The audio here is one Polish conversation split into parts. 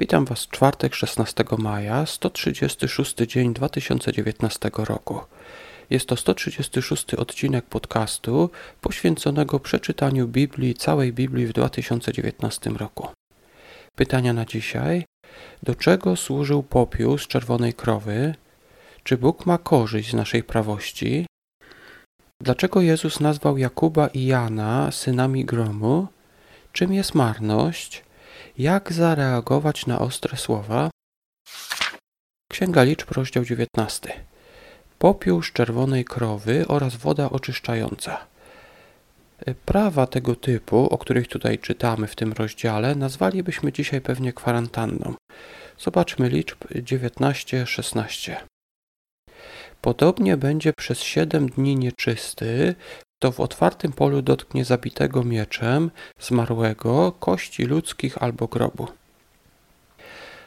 Witam Was w czwartek 16 maja, 136 dzień 2019 roku. Jest to 136 odcinek podcastu poświęconego przeczytaniu Biblii, całej Biblii w 2019 roku. Pytania na dzisiaj. Do czego służył popiół z czerwonej krowy? Czy Bóg ma korzyść z naszej prawości? Dlaczego Jezus nazwał Jakuba i Jana synami gromu? Czym jest marność? Jak zareagować na ostre słowa? Księga Liczb, rozdział 19. Popiół z czerwonej krowy oraz woda oczyszczająca. Prawa tego typu, o których tutaj czytamy w tym rozdziale, nazwalibyśmy dzisiaj pewnie kwarantanną. Zobaczmy liczb 19-16. Podobnie będzie przez siedem dni nieczysty, kto w otwartym polu dotknie zabitego mieczem, zmarłego, kości ludzkich albo grobu.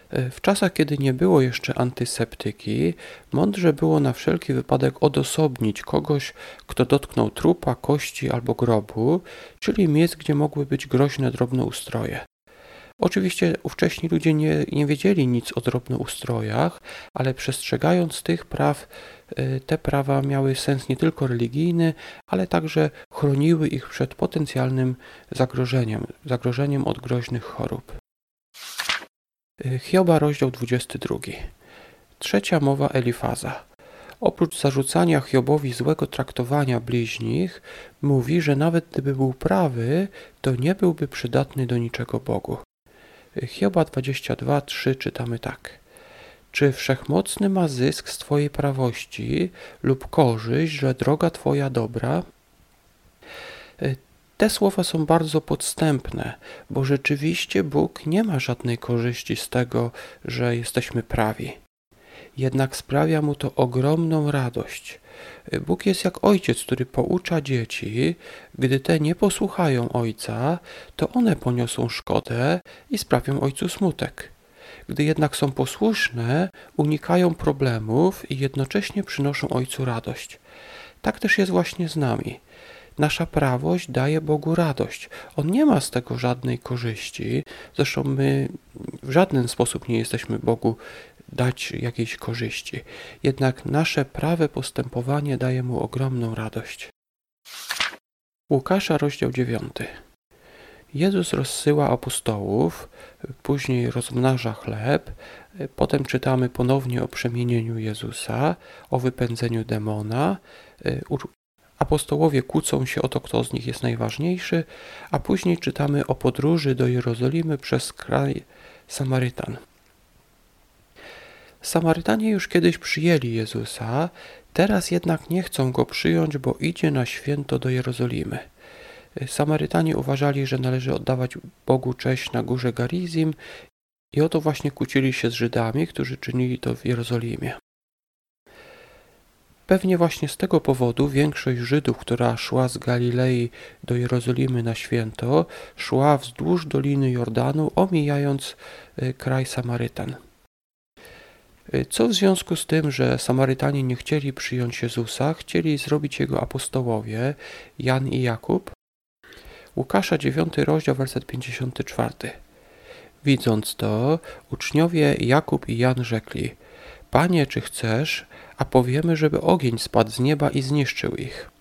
W czasach, kiedy nie było jeszcze antyseptyki, mądrze było na wszelki wypadek odosobnić kogoś, kto dotknął trupa, kości albo grobu, czyli miejsc, gdzie mogły być groźne drobnoustroje. Oczywiście ówcześni ludzie nie, nie wiedzieli nic o drobnoustrojach, ale przestrzegając tych praw, y, te prawa miały sens nie tylko religijny, ale także chroniły ich przed potencjalnym zagrożeniem, zagrożeniem od groźnych chorób. Y, Hioba, rozdział 22. Trzecia mowa Elifaza. Oprócz zarzucania Hiobowi złego traktowania bliźnich, mówi, że nawet gdyby był prawy, to nie byłby przydatny do niczego Bogu. Hioba 22, 3 czytamy tak. Czy wszechmocny ma zysk z Twojej prawości lub korzyść, że droga Twoja dobra? E, te słowa są bardzo podstępne, bo rzeczywiście Bóg nie ma żadnej korzyści z tego, że jesteśmy prawi. Jednak sprawia mu to ogromną radość. Bóg jest jak ojciec, który poucza dzieci, gdy te nie posłuchają ojca, to one poniosą szkodę i sprawią ojcu smutek. Gdy jednak są posłuszne, unikają problemów i jednocześnie przynoszą ojcu radość. Tak też jest właśnie z nami. Nasza prawość daje Bogu radość. On nie ma z tego żadnej korzyści. Zresztą my w żaden sposób nie jesteśmy Bogu dać jakiejś korzyści. Jednak nasze prawe postępowanie daje mu ogromną radość. Łukasza, rozdział 9. Jezus rozsyła apostołów, później rozmnaża chleb, potem czytamy ponownie o przemienieniu Jezusa, o wypędzeniu demona. Apostołowie kłócą się o to, kto z nich jest najważniejszy, a później czytamy o podróży do Jerozolimy przez kraj Samarytan. Samarytanie już kiedyś przyjęli Jezusa, teraz jednak nie chcą go przyjąć, bo idzie na święto do Jerozolimy. Samarytanie uważali, że należy oddawać Bogu cześć na górze Garizim i oto właśnie kłócili się z Żydami, którzy czynili to w Jerozolimie. Pewnie właśnie z tego powodu większość Żydów, która szła z Galilei do Jerozolimy na święto, szła wzdłuż Doliny Jordanu, omijając y, kraj Samarytan. Co w związku z tym, że Samarytanie nie chcieli przyjąć Jezusa, chcieli zrobić Jego apostołowie, Jan i Jakub? Łukasza 9 rozdział, werset 54. Widząc to, uczniowie Jakub i Jan rzekli: Panie, czy chcesz, a powiemy, żeby ogień spadł z nieba i zniszczył ich?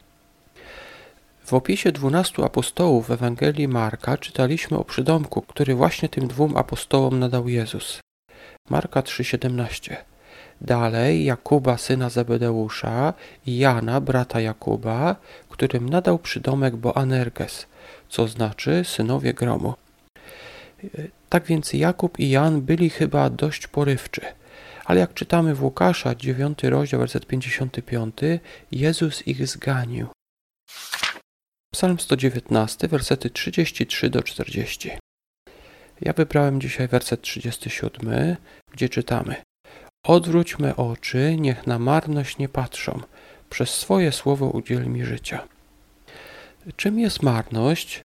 W opisie dwunastu apostołów w Ewangelii Marka czytaliśmy o przydomku, który właśnie tym dwóm apostołom nadał Jezus. Marka 3,17. Dalej Jakuba syna Zebedeusza i Jana brata Jakuba, którym nadał przydomek Boanerges, co znaczy synowie gromu. Tak więc Jakub i Jan byli chyba dość porywczy. Ale jak czytamy w Łukasza 9 rozdział, werset 55, Jezus ich zganił. Psalm 119, wersety 33 do 40. Ja wybrałem dzisiaj werset 37, gdzie czytamy: Odwróć me oczy, niech na marność nie patrzą, przez swoje słowo udziel mi życia. Czym jest marność?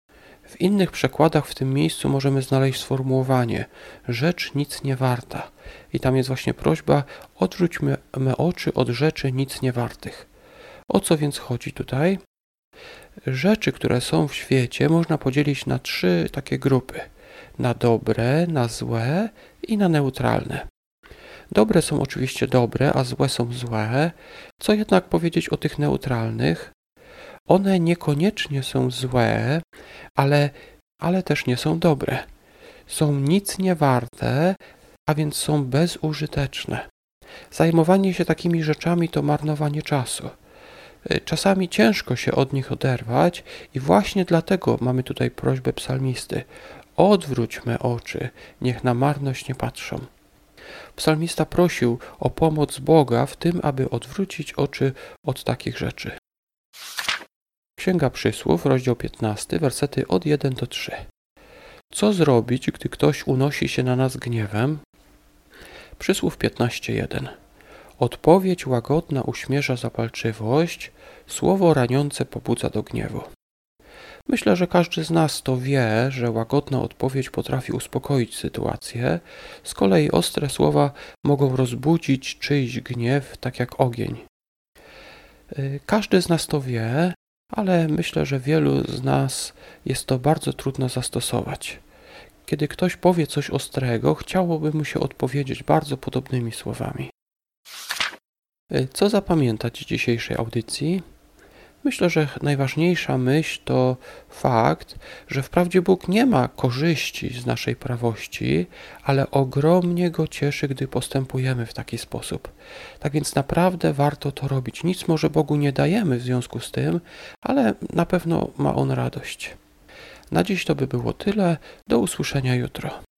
W innych przekładach w tym miejscu możemy znaleźć sformułowanie rzecz nic nie warta. I tam jest właśnie prośba odwróć me, me oczy od rzeczy nic nie wartych. O co więc chodzi tutaj? Rzeczy, które są w świecie, można podzielić na trzy takie grupy – na dobre, na złe i na neutralne. Dobre są oczywiście dobre, a złe są złe. Co jednak powiedzieć o tych neutralnych? One niekoniecznie są złe, ale, ale też nie są dobre. Są nic nie warte, a więc są bezużyteczne. Zajmowanie się takimi rzeczami to marnowanie czasu. Y, czasami ciężko się od nich oderwać, i właśnie dlatego mamy tutaj prośbę psalmisty: Odwróćmy oczy, niech na marność nie patrzą. Psalmista prosił o pomoc Boga w tym, aby odwrócić oczy od takich rzeczy. Księga Przysłów, rozdział 15, wersety od 1 do 3. Co zrobić, gdy ktoś unosi się na nas gniewem? Przysłów 15:1. Odpowiedź łagodna uśmierza zapalczywość, słowo raniące pobudza do gniewu. Myślę, że każdy z nas to wie, że łagodna odpowiedź potrafi uspokoić sytuację, z kolei ostre słowa mogą rozbudzić czyjś gniew, tak jak ogień. Y, każdy z nas to wie, ale myślę, że wielu z nas jest to bardzo trudno zastosować. Kiedy ktoś powie coś ostrego, chciałoby mu się odpowiedzieć bardzo podobnymi słowami. Y, co zapamiętać z dzisiejszej audycji? Myślę, że najważniejsza myśl to fakt, że wprawdzie Bóg nie ma korzyści z naszej prawości, ale ogromnie go cieszy, gdy postępujemy w taki sposób. Tak więc naprawdę warto to robić. Nic może Bogu nie dajemy w związku z tym, ale na pewno ma on radość. Na dziś to by było tyle. Do usłyszenia jutro.